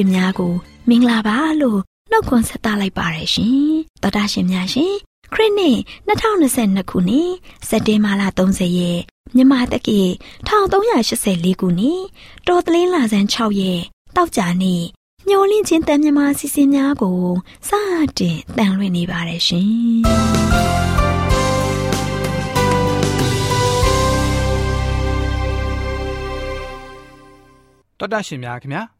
စဉ်မှာတော်တာရှင်မိတ်ဆွေများကိုမင်္ဂလာပါလို့နှုတ်ခွန်းဆက်သလိုက်ပါရရှင်တော်တာရှင်များရှင်ခရစ်နှစ်2022ခုနှစ်စက်တင်ဘာလ30ရက်မြန်မာတက္ကီ1384ခုနှစ်တော်တလင်းလာဆန်း6ရက်တောက်ကြနေ့ညှိုလင်းချင်းတန်မြမာစီစဉ်များကိုစတင်တန်လွှင့်နေပါတယ်ရှင်တော်တာရှင်များခင်ဗျာ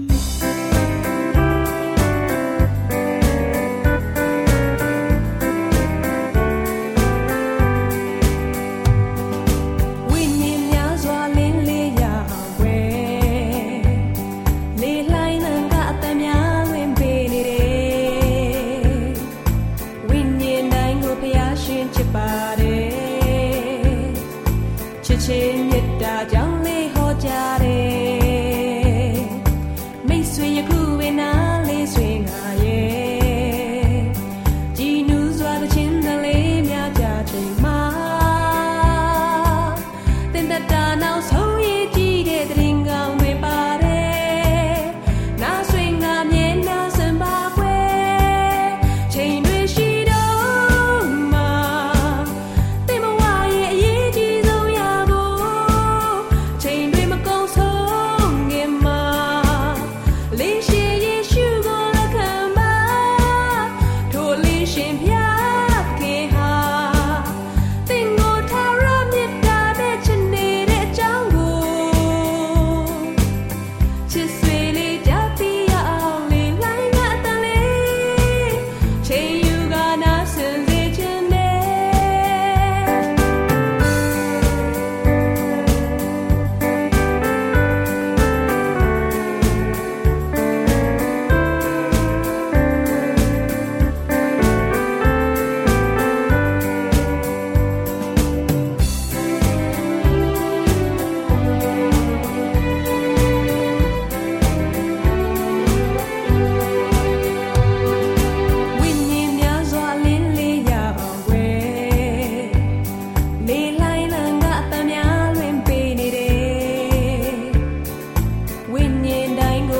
champagne.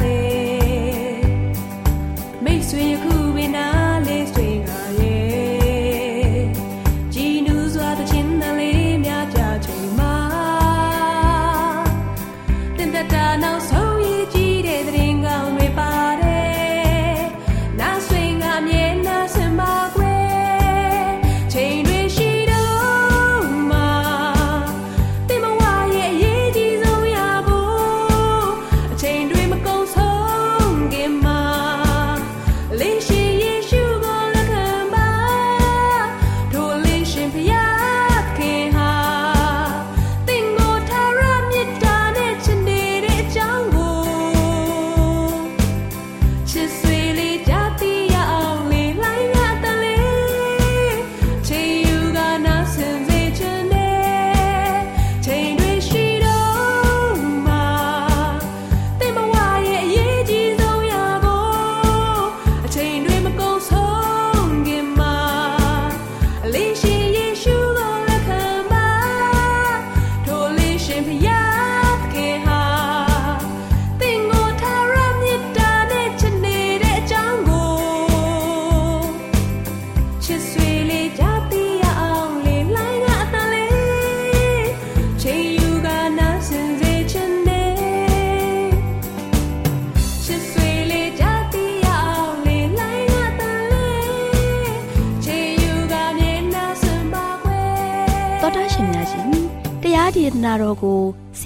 ေ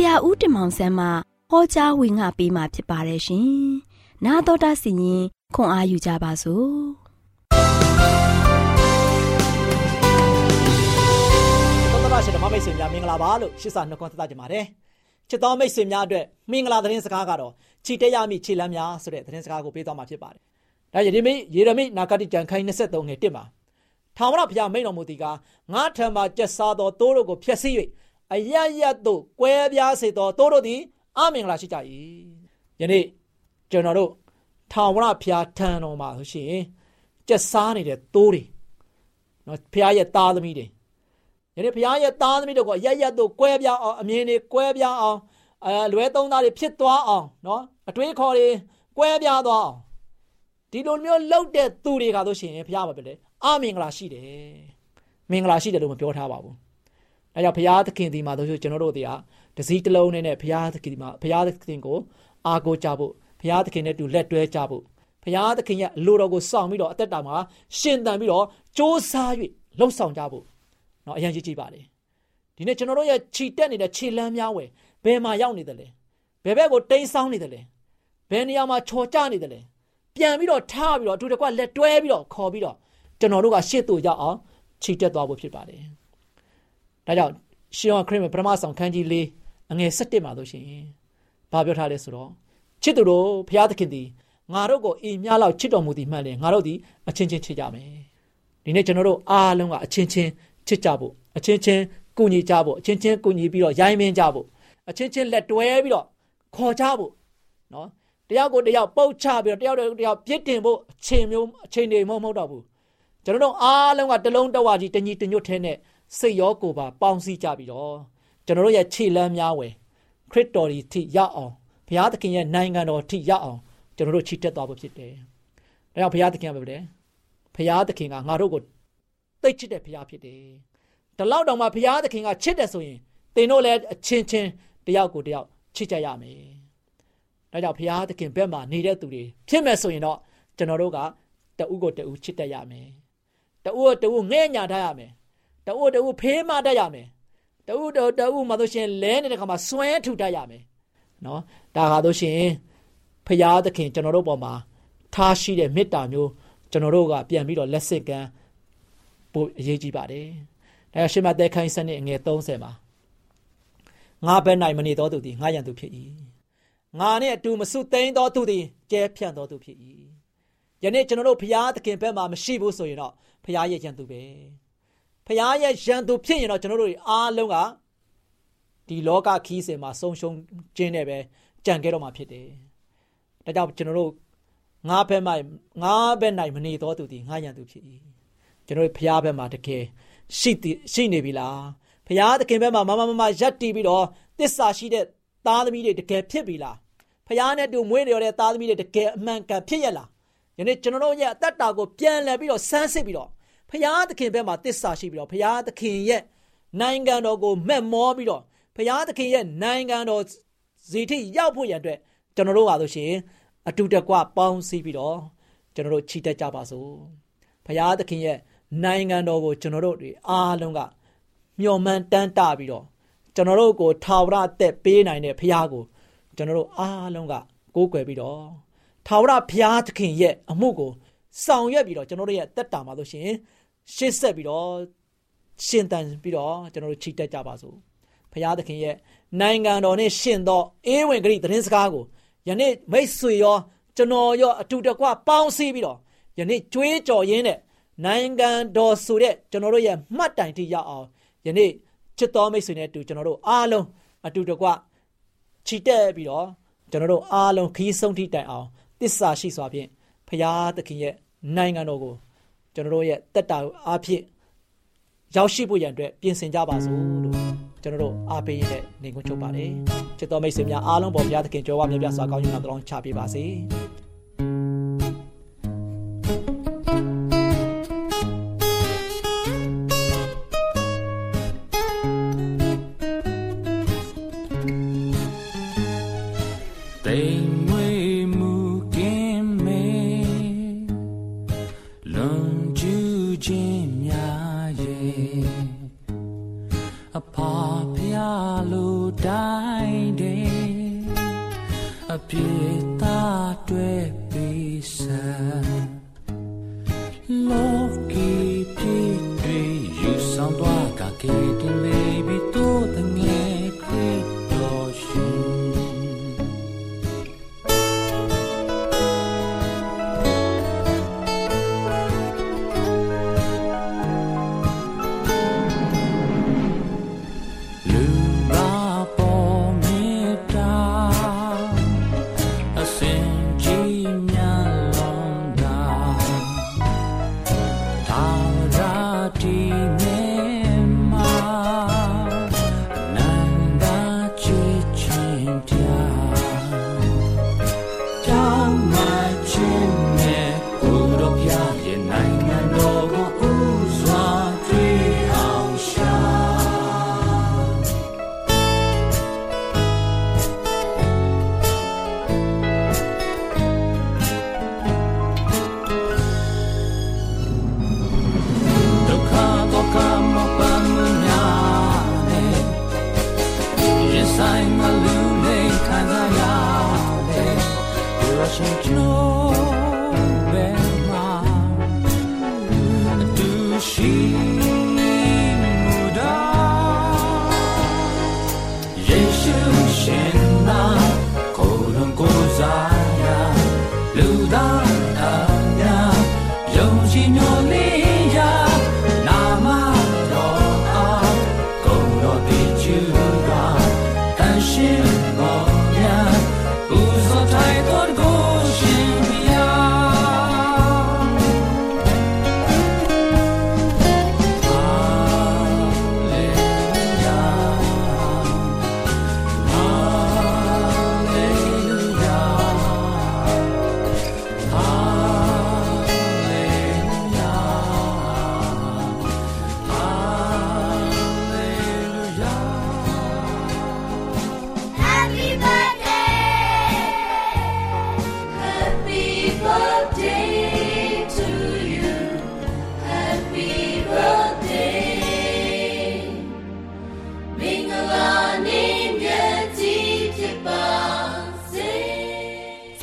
ရာဦးတင်မောင်ဆန်းမှဟောကြားဝင်ငါပေးมาဖြစ်ပါတယ်ရှင်။나တော်တာစီရင်ခွန်အားယူကြပါစို့။သောတာ ရှင်ဓမ္မမိတ်ဆွေများမင်္ဂလာပါလို့ရှစ်စာနှုတ်ခွန်းသတ်ကြပါတယ်ချစ်တော်မိတ်ဆွေများအတွက်မင်္ဂလာသတင်းစကားကတော့ခြိတက်ရမိခြေလမ်းများဆိုတဲ့သတင်းစကားကိုပေးသွားမှာဖြစ်ပါတယ်ဒါယေရမိယေရမိနာဂတိကျမ်းခိုင်း23ငယ်1မှာထာဝရဘုရားမိန်တော်မူသည်ကငါထံမှကျက်စားသောတိုးတို့ကိုဖျက်ဆီး၍ အယယတ်တို့ကွဲပြားစေသောတိုးတို့သည်အမင်္ဂလာရှိကြ၏ယနေ့ကျွန်တော်တို့ထာဝရဘုရားထံတော်မှာဆိုရှင်ကျက်စားနေတဲ့တိုးတွေနော်ဘုရားရဲ့သားသမီးတွေယနေ့ဘုရားရဲ့သားသမီးတို့ကိုရရတို့ကွဲပြားအောင်အမြင်တွေကွဲပြားအောင်အဲလွဲသုံးသားတွေဖြစ်သွားအောင်နော်အတွေးခေါ်တွေကွဲပြားသွားအောင်ဒီလိုမျိုးလှုပ်တဲ့သူတွေကဆိုရှင်ဘုရားပါပဲလေအမင်္ဂလာရှိတယ်မင်္ဂလာရှိတယ်လို့မပြောထားပါဘူး အဲကြောင့်ဘုရားသခင်ဒီမှာတို့ကျွန်တော်တို့တွေကတစည်းတစ်လုံးနဲ့ဘုရားသခင်ဒီမှာဘုရားသခင်ကိုအားကိုးကြဖို့ဘုရားသခင်နဲ့တူလက်တွဲကြဖို့ဘုရားသခင်ရဲ့အလိုတော်ကိုစောင့်ပြီးတော့အသက်တာမှာရှင်သန်ပြီးတော့စ조사၍လှုပ်ဆောင်ကြဖို့เนาะအရင်ကြီးကြည့်ပါလေဒီနေ့ကျွန်တော်တို့ရဲ့ခြိတက်နေတဲ့ခြေလမ်းများဝယ်ဘယ်မှာရောက်နေတယ်လဲဘယ်ဘက်ကိုတိမ်းဆောင်းနေတယ်လဲဘယ်နေရာမှာချော်ကြနေတယ်လဲပြန်ပြီးတော့ထားပြီးတော့အတူတကွလက်တွဲပြီးတော့ခေါ်ပြီးတော့ကျွန်တော်တို့ကရှေ့သို့ရောက်အောင်ခြိတက်သွားဖို့ဖြစ်ပါတယ် ဒါကြောင့်ရှင်ယောခရစ်မပထမဆောင်ခန်းကြီး၄အငယ်၁၁မှာဆိုရှင်ဘာပြောထားလဲဆိုတော့ချစ်သူတို့ဘုရားသခင်သည်ငါတို့ကိုအီများလောက်ချစ်တော်မူသည်မှန်လေငါတို့သည်အချင်းချင်းချစ်ကြမယ်ဒီနေ့ကျွန်တော်တို့အားလုံးကအချင်းချင်းချစ်ကြဖို့အချင်းချင်းကူညီကြဖို့အချင်းချင်းကူညီပြီးတော့ရိုင်းမင်းကြဖို့အချင်းချင်းလက်တွဲပြီးတော့ခေါ်ကြဖို့နော်တယောက်ကိုတယောက်ပုတ်ချပြီးတော့တယောက်တယောက်ပြစ်တင်ဖို့အချိန်မျိုးအချိန်တွေမဟုတ်မဟုတ်တော့ဘူးကျွန်တော်တို့အားလုံးကတလုံးတဝါကြီးတညီတညွတ်ထဲနဲ့ စိတ်ရောကိုယ်ပါပေါင်းစည်းကြပြီးတော့ကျွန်တော်တို့ရဲ့ခြေလမ်းများဝယ်ခရစ်တော်ဒီထိရောက်အောင်ဘုရားသခင်ရဲ့နိုင်ငံတော်ထိရောက်အောင်ကျွန်တော်တို့ချီတက်သွားဖို့ဖြစ်တယ်။ဒါကြောင့်ဘုရားသခင်ကပြောတယ်။ဘုရားသခင်ကငါတို့ကိုသိချစ်တဲ့ဘုရားဖြစ်တယ်။ဒီလောက်တောင်မှဘုရားသခင်ကချစ်တယ်ဆိုရင်သင်တို့လည်းအချင်းချင်းတယောက်ကိုတယောက်ချစ်ကြရမယ်။ဒါကြောင့်ဘုရားသခင်ဘက်မှာနေတဲ့သူတွေဖြစ်မယ်ဆိုရင်တော့ကျွန်တော်တို့ကတဦးကိုတဦးချစ်တတ်ရမယ်။တဦးကိုတဦးငဲ့ညာတတ်ရမယ်။ တဦးတဦးဖေးမတတ်ရမယ်။တဦးတဦးမှဆိုရှင်လဲနေတဲ့ခါမှာစွဲထူတတ်ရမယ်။နော်ဒါဟာဆိုရှင်ဖရာသခင်ကျွန်တော်တို့ပေါ်မှာထားရှိတဲ့မေတ္တာမျိုးကျွန်တော်တို့ကပြန်ပြီးတော့လက်စစ်ကမ်းပို့အရေးကြီးပါတယ်။ဒါရှမသက်ခိုင်းစနစ်ငယ်30မှာငါဘက်၌မနေတော်သူသည်ငါရန်သူဖြစ်၏။ငါနဲ့အတူမဆုသိမ်းတော်သူသည်ကျဲဖြန့်တော်သူဖြစ်၏။ယနေ့ကျွန်တော်တို့ဖရာသခင်ဘက်မှာမရှိဘူးဆိုရင်တော့ဖရာရဲ့ရန်သူပဲ။ ဖရာရဲ့ရန်သူဖြစ်ရင်တော့ကျွန်တော်တို့အားလုံးကဒီလောကခီးစင်မှာဆုံးရှုံးခြင်းနဲ့ပဲကြံခဲ့တော့မှာဖြစ်တယ်။ဒါကြောင့်ကျွန်တော်တို့ငါးဘက်မှငါးဘက်၌မနေတော်သူသည်ငါရန်သူဖြစ်၏ကျွန်တော်တို့ဖျားဘက်မှာတကယ်ရှိရှိနေပြီလားဖျားသခင်ဘက်မှာမမမမရက်တီးပြီးတော့တစ္ဆာရှိတဲ့သားသမီးတွေတကယ်ဖြစ်ပြီလားဖျားနဲ့တူမွေးနေရတဲ့သားသမီးတွေတကယ်အမှန်ကန်ဖြစ်ရလားယနေ့ကျွန်တော်တို့ရဲ့အသက်တာကိုပြန်လှန်ပြီးတော့ဆန်းစစ်ပြီးတော့ ဖျားသခင်ဘက်မှာတစ္ဆာရှိပြီးတော့ဖျားသခင်ရဲ့နိုင်ငံတော်ကိုမက်မောပြီးတော့ဖျားသခင်ရဲ့နိုင်ငံတော်ဇီတိရောက်ဖို့ရန်အတွက်ကျွန်တော်တို့ပါဆိုရှင်အတူတကွပေါင်းစည်းပြီးတော့ကျွန်တော်တို့ချီတက်ကြပါစို့ဘုရားသခင်ရဲ့နိုင်ငံတော်ကိုကျွန်တော်တို့တွေအားလုံးကမျှော်မှန်းတမ်းတပြီးတော့ကျွန်တော်တို့ကိုထာဝရအသက်ပေးနိုင်တဲ့ဘုရားကိုကျွန်တော်တို့အားလုံးကကိုးကွယ်ပြီးတော့ထာဝရဘုရားသခင်ရဲ့အမှုကိုဆောင်ရွက်ပြီးတော့ကျွန်တော်တို့ရဲ့တက်တာမှာဆိုရှင် ရှေ့ဆက်ပြီးတော့ရှင်တန်ပြီးတော့ကျွန်တော်တို့ချီတက်ကြပါစို့ဘုရားသခင်ရဲ့နိုင်ငံတော်နဲ့ရှင်သောအေးဝင်ဂရိသတင်းစကားကိုယနေ့မိတ်ဆွေရောကျွန်တော်ရောအတူတကွပေါင်းစည်းပြီးတော့ယနေ့ကြွေးကြော်ရင်းနဲ့နိုင်ငံတော်ဆိုတဲ့ကျွန်တော်တို့ရဲ့မှတ်တိုင်ထိရောက်အောင်ယနေ့ချစ်တော်မိတ်ဆွေနဲ့အတူကျွန်တော်တို့အားလုံးအတူတကွချီတက်ပြီးတော့ကျွန်တော်တို့အားလုံးခီးဆုံးထိတိုင်အောင်တစ္ဆာရှိစွာဖြင့်ဖရာသခင်ရဲ့နိုင်ငံတော်ကို ကျွန်တော်တို့ရဲ့တက်တာအားဖြင့်ရောက်ရှိဖို့ရန်အတွက်ပြင်ဆင်ကြပါစို့လို့ကျွန်တော်တို့အားပေးရတဲ့နေကုန်းချုပ်ပါတယ်ချစ်တော်မိတ်ဆွေများအားလုံးပေါ်ဘုရားသခင်ကြွယ်ဝမြတ်ပြစွာကောင်းချီးတော်ချပေးပါစေ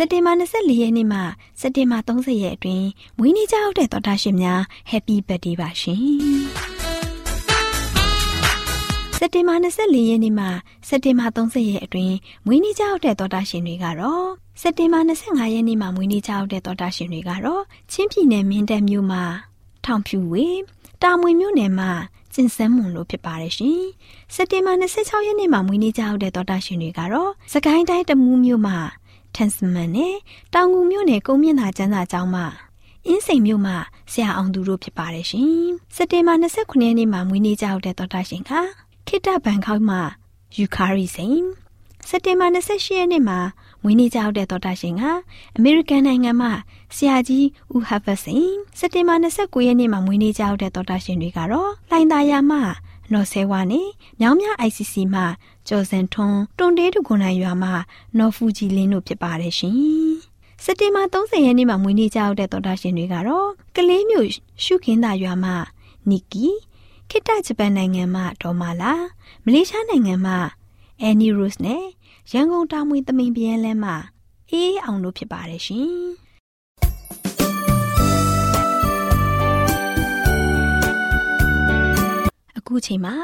က်တင်ဘာ24ရက်နေ့မှစက်တင်ဘာ30ရက်အတွင်းမွေးနေ့ကြောက်တဲ့တော်တာရှင်များ Happy Birthday ပါရှင်။စက်တင်ဘာ24ရက်နေ့မှစက်တင်ဘာ30ရက်အတွင်းမွေးနေ့ကြောက်တဲ့တော်တာရှင်တွေကတော့စက်တင်ဘာ25ရက်နေ့မှမွေးနေ့ကြောက်တဲ့တော်တာရှင်တွေကတော့ချင်းပြည်နယ်မင်းတပ်မြို့မှာထောင်ဖြူဝေတာမွေမြို့နယ်မှာကျင်စန်းမွန်လို့ဖြစ်ပါတယ်ရှင်။စက်တင်ဘာ26ရက်နေ့မှာမွေးနေ့ကြောက်တဲ့တော်တာရှင်တွေကတော့စကိုင်းတိုင်းတမူးမြို့မှာ ထန်စမန်နဲ့တောင်ငူမြို့နယ်ကုန်းမြင့်သာကျန်းစာကျောင်းမှာအင်းစိန်မြို့မှာဆရာအောင်သူတို့ဖြစ်ပါတယ်ရှင်။စက်တင်ဘာ29ရက်နေ့မှာမွေးနေ့ကြောက်တဲ့တော်တာရှင်ကခိတ္တဘန်ကောက်မှာယူခါရီစိန်စက်တင်ဘာ28ရက်နေ့မှာမွေးနေ့ကြောက်တဲ့တော်တာရှင်ကအမေရိကန်နိုင်ငံမှာဆရာကြီးဦးဟဗတ်စိန်စက်တင်ဘာ29ရက်နေ့မှာမွေးနေ့ကြောက်တဲ့တော်တာရှင်တွေကတော့လိုင်သာယာမှာ နော်ဆဲဝါနဲ့မြောင်းမြ ICC မှာကျော်စံထွန်းတွန်တေးတကွန်နိုင်ရွာမှာနော်ဖူဂျီလင်းတို့ဖြစ်ပါတယ်ရှင်။စက်တင်ဘာ30ရက်နေ့မှာမွေးနေ့ကြောက်တဲ့တော်တာရှင်တွေကတော့ကလေးမျိုးရှုခင်းသာရွာမှာနီကီခိတဂျပန်နိုင်ငံမှာဒေါ်မာလာမလေးရှားနိုင်ငံမှာအန်နီရိုစ်နဲ့ရန်ကုန်တာမွေသမင်ပြဲလန်းမှာအေးအောင်တို့ဖြစ်ပါတယ်ရှင်။ အခုချိန်မှာ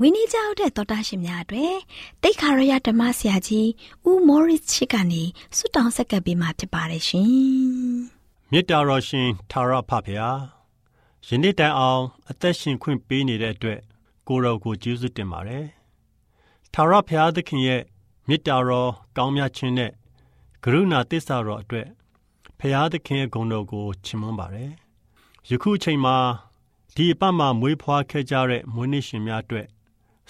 ဝင်းနေကြောက်တဲ့သောတာရှင်များအတွက်တိတ်ခါရရဓမ္မဆရာကြီးဦးမော်ရစ်ချစ်ကနေဆုတောင်းဆက်ကပ်ပေးมาဖြစ်ပါတယ်ရှင်။မေတ္တာတော်ရှင်သာရဖဖရာယနေ့တိုင်အောင် အသက်ရှင်ခွင့်ပေးနေတဲ့အတွက်ကိုတော်ကိုကျေးဇူးတင်ပါတယ်။သာရဖရာသခင်ရဲ့မေတ္တာတော်ကောင်းမြတ်ခြင်းနဲ့ကရုဏာသစ္စာတော်အတွက်ဖရာသခင်ရဲ့ဂုဏ်တော်ကိုချီးမွမ်းပါတယ်။ယခုချိန်မှာ ဒီအပတ်မှာမွေးဖွားခဲ့ကြတဲ့မွေးနေ့ရှင်များအတွက်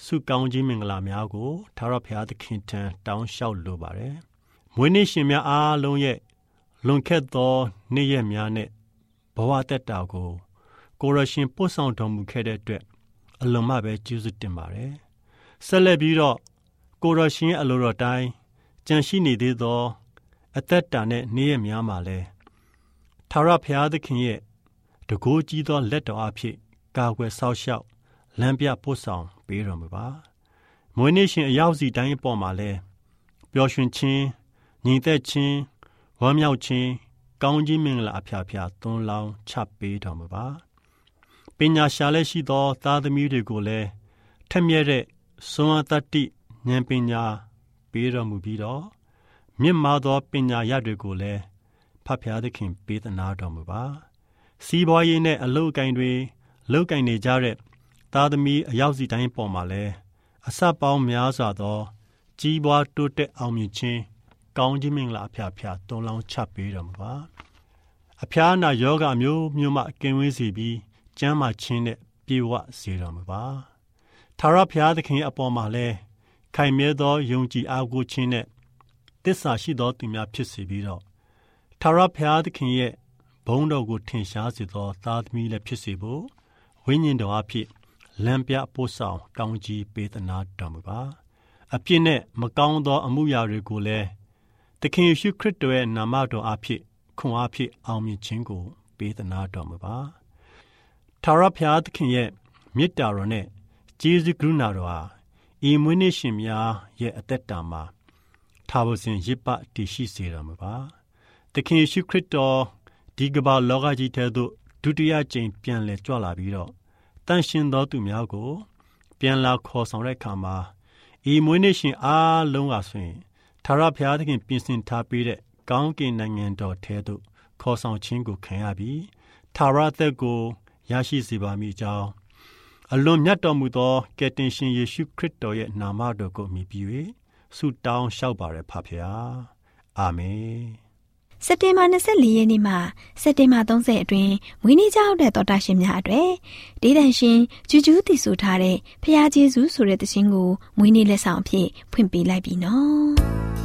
ဆုကောင်းခြင်းမင်္ဂလာများကိုထာဝရဘုရားသခင်ထံတောင်းလျှောက်လိုပါတယ်။မွေးနေ့ရှင်များအားလုံးရဲ့လွန်ခဲ့သော နေ့ရက်များနဲ့ဘဝတက်တာကိုကိုရရှင်ပို့ဆောင်တော်မူခဲ့တဲ့အတွက်အလွန်မှပဲကျေးဇူးတင်ပါတယ်။ဆက်လက်ပြီးတော့ကိုရရှင်အလိုတော်တိုင်းကြံရှိနေသေးသော အသက်တာနဲ့နေ့ရက်များမှာလဲထာဝရဘုရားသခင်ရဲ့ တကိုးကြီးသောလက်တော်အဖြစ်ကာကွယ်ဆောက်ရှောက်လမ်းပြပို့ဆောင်ပေးတော်မူပါမွေးနေ့ရှင်အရောက်စီတိုင်းအပေါ်မှာလဲပျော်ရွှင်ခြင်းညီသက်ခြင်းဝမ်းမြောက်ခြင်းကောင်းခြင်းမင်္ဂလာအဖျားဖျားသွန်းလောင်းချပေးတော်မူပါပညာရှာလက်ရှိသော သားသမီးတွေကိုလည်းထက်မြက်တဲ့စွမ်းအားတတ္တိဉာဏ်ပညာပေးတော်မူပြီးတော့မြင့်မားသောပညာရတွေကိုလည်းဖဖျားသခင်ပေးသနာတော်မူပါ စီးပွားရေးနဲ့အလုပ်အကင်တွေလုပ်ကင်နေကြတဲ့သားသမီးအရောက်စီတိုင်းပေါ်မှာလဲအစပေါင်းများစွာသော ကြီးပွားတိုးတက်အောင်မြင်ခြင်းကောင်းခြင်းမင်္ဂလာအဖျားဖျားတွန်းလောင်းချပေးတော်မူပါအဖျားနာယောဂမျိုးမျိုးမှကင်းဝေးစေပြီးကျမ်းမာခြင်းနဲ့ပြေဝစေတော်မူပါသာရဖျားသခင်အပေါ်မှာလဲခိုင်မြဲသောယုံကြည်အားကိုးခြင်းနဲ့တစ္ဆာရှိသောသူများဖြစ်စေပြီးတော့ထာဝရဘုရားသခင်ရဲ့ ဘုန်းတော်ကိုထင်ရှားစေသော သားသမီးလည်းဖြစ်စေဖို့ဝိညာဉ်တော်အဖြစ်လံပြပို့ဆောင်တောင်းကြီးပေးသနာတော်မူပါအပြစ်နဲ့မကောင်းသော အမှုရာတွေကိုလည်းသခင်ယေရှုခရစ်တော်ရဲ့နာမတော်အဖြစ်ခွန်အားဖြင့်အောင်မြင်ခြင်းကို ပေးသနာတော်မူပါထာဝရဘုရားသခင်ရဲ့မေတ္တာတော်နဲ့ကျေးဇူးကရုဏာတော်ဟာဤမွေးနေ့ရှင်များရဲ့အသက်တာမှာထာဝစဉ်ရစ်ပတည်ရှိစေတော်မူပါသခင်ယေရှုခရစ်တော် ဒီကမ္ဘာလောကကြီးထဲသို့ဒုတိယကြိမ်ပြန်လည်ကြွလာပြီးတော့တန်ရှင်သောသူများကို ပြန်လာခေါ်ဆောင်တဲ့အခါမှာဤမွေးနေ့ရှင်အားလုံးကဆိုရင်ထာဝရဘုရားသခင်ပြင်ဆင်ထားပေးတဲ့ကောင်းကင်နိုင်ငံတော်ထဲသို့ခေါ်ဆောင်ခြင်းကိုခံရပြီးထာဝရသက်ကိုရရှိစေပါမည်ကြောင်းအလွန်မြတ်တော်မူသောကယ်တင်ရှင်ယေရှုခရစ်တော်ရဲ့နာမတော်ကိုမြည်ပြီး၍ဆုတောင်းလျှောက်ပါရဖဖရာအာမင် စက်တင်ဘာ24ရက်နေ့မှစက်တင်ဘာ30အတွင်းမွေးနေ့ကြောက်တဲ့တော်တာရှင်များအတွေ့ဒေသန်ရှင်ဂျူးဂျူးတည်ဆိုထားတဲ့ဖရာဂျေဇုဆိုတဲ့သင်းကိုမွေးနေ့လက်ဆောင်အဖြစ်ဖွင့်ပေးလိုက်ပြီနော်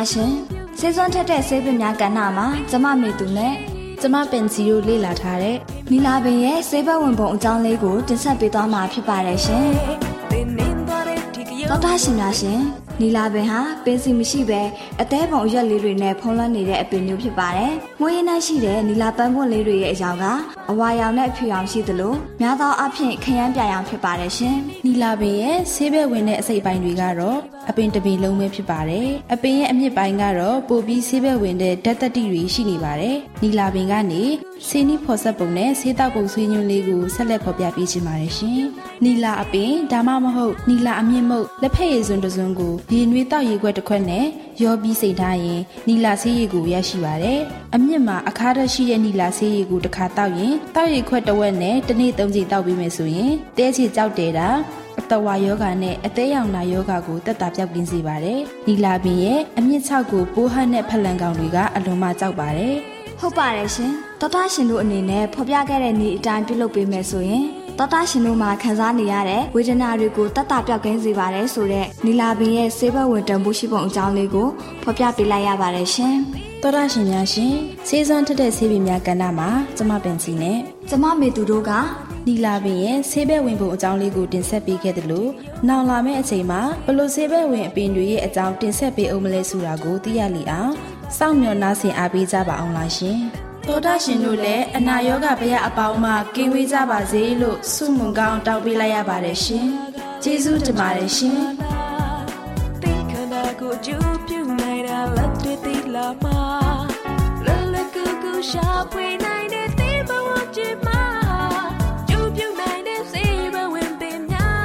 များရှင်စေစွမ်းထက်တဲ့ဆေးပင်များကဏ္ဍမှာကျမမေသူနဲ့ကျမပင်စီတို့လေ့လာထားတဲ့နီလာပင်ရဲ့ဆေးဘက်ဝင်ပုံအကြောင်းလေးကိုတင်ဆက်ပေးသွားမှာဖြစ်ပါတယ်ရှင်တော်တာရှင်များရှင်နီလာပင်ဟာပင်စီမရှိဘဲအသေးပုံအရွက်လေးတွေနဲ့ဖုံးလွှမ်းနေတဲ့အပင်မျိုးဖြစ်ပါတယ်။ မွေးရင်းနှရှိတဲ့နီလာပန်းပွင့်လေးတွေရဲ့အရောင်ကအဝါရောင်နဲ့အဖြူရောင်ရှိသလိုများသောအားဖြင့်ခရမ်းပြရောင်ဖြစ်ပါတယ်ရှင်။နီလာပင်ရဲ့ဆေးဘက်ဝင်တဲ့အစိတ်ပိုင်းတွေကတော့အပင်တစ်ပင်လုံးပဲဖြစ်ပါတယ်။အပင်ရဲ့အမြင့်ပိုင်းကတော့ပိုပြီးဆေးဘက်ဝင်တဲ့ဓာတ်သက်တိတွေရှိနေပါတယ်။နီလာပင်ကနေဆေးနီးဖော်ဆက်ပုံနဲ့ဆေးတောက်ပုံဆွေးညွှန်းလေးကိုဆက်လက်ဖော်ပြပေးချင်ပါတယ်ရှင်။နီလာအပင်ဒါမှမဟုတ်နီလာအမြင့်မုတ်လက်ဖက်ရည်စွန်းတစ်စွန်းကိုရေနွေးတောက်ရေခွက်တစ်ခွက်နဲ့ရောပြီးစိတ်ထားရင်နီလာဆေးရည်ကိုရရှိပါတယ်။အမြင့်မှာအခါရရှိတဲ့နီလာဆေးရည်ကိုတစ်ခါတောက်ရင်တောက်ရေခွက်တစ်ဝက်နဲ့တစ်နေ့သုံးချိန်တောက်ပြီးမယ်ဆိုရင်တဲချေကြောက်တယ်တာအတဝါယောဂါနဲ့အသေးရောင်နာယောဂါကိုတက်တာပြောက်ကင်းစေပါတယ်။နီလာပင်ရဲ့အမြင့်6ကိုပိုးဟတ်နဲ့ဖလန်ကောင်တွေကအလွန်မှကြောက်ပါတယ်။ဟုတ်ပါတယ်ရှင်။တော်တာရှင်တို့အနေနဲ့ဖော်ပြခဲ့တဲ့နေ့အတိုင်းပြုလုပ်ပေးမယ်ဆိုရင်တော်တာရှင်တို့မှာခံစားနေရတဲ့ဝေဒနာတွေကိုတတ်တာပြောက်ကင်းစေပါတယ်ဆိုတဲ့နီလာပင်ရဲ့ဆေးဘက်ဝင်တန်ဖိုးရှိပုံအကြောင်းလေးကိုဖော်ပြပေးလိုက်ရပါတယ်ရှင်။ တော်တာရှင်များရှင်ဆေးစွမ်းထက်တဲ့ဆေးပင်များကဏ္ဍမှာကျမပင်စီနဲ့ကျမမေသူတို့ကနီလာပင်ရဲ့ဆေးဘက်ဝင်ပုံအကြောင်းလေးကိုတင်ဆက်ပေးခဲ့တယ်လို့နောက်လာမယ့်အချိန်မှာဘလို့ဆေးဘက်ဝင်အပင်တွေရဲ့အကြောင်းတင်ဆက်ပေးအောင်မလဲဆိုတာကိုသိရလိအောင်စောင့်မျှော်နှားဆင်အားပေးကြပါအောင်လားရှင်။သောတာရှင်တို့လည်းအနာရောဂါဘယအပေါင်းမှကင်းဝေးကြပါစေလို့ဆုမွန်ကောင်းတောင်းပေးလိုက်ရပါတယ်ရှင်။ကျေးဇူးတင်ပါတယ်ရှင်။သင်ခန္ဓာကိုကြိုးပြုနိုင်တာလက်တွေ့သိ လာမှာလလကူကူရှာဖွေနိုင်တဲ့သင်ဘဝချစ်မှာကြိုးပြုနိုင်တဲ့စေဘဝင်ပင်များ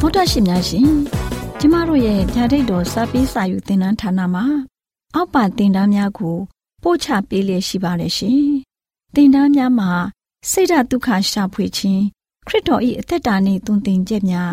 သောတာရှင်များရှင်ကျမတို့ရဲ့ဓာတိတ်တော်စပေးစာယူသင်တန်းဌာနမှာ အောက်ပါသင်တန်းများကို ပို့ချပေးလျက်ရှိပါတယ်ရှင်။သင်တန်းများမှာစိတ်ဓာတ်ဒုက္ခရှာဖွေခြင်းခရစ်တော်၏အသက်တာနှင့်သွန်သင်ချက်များ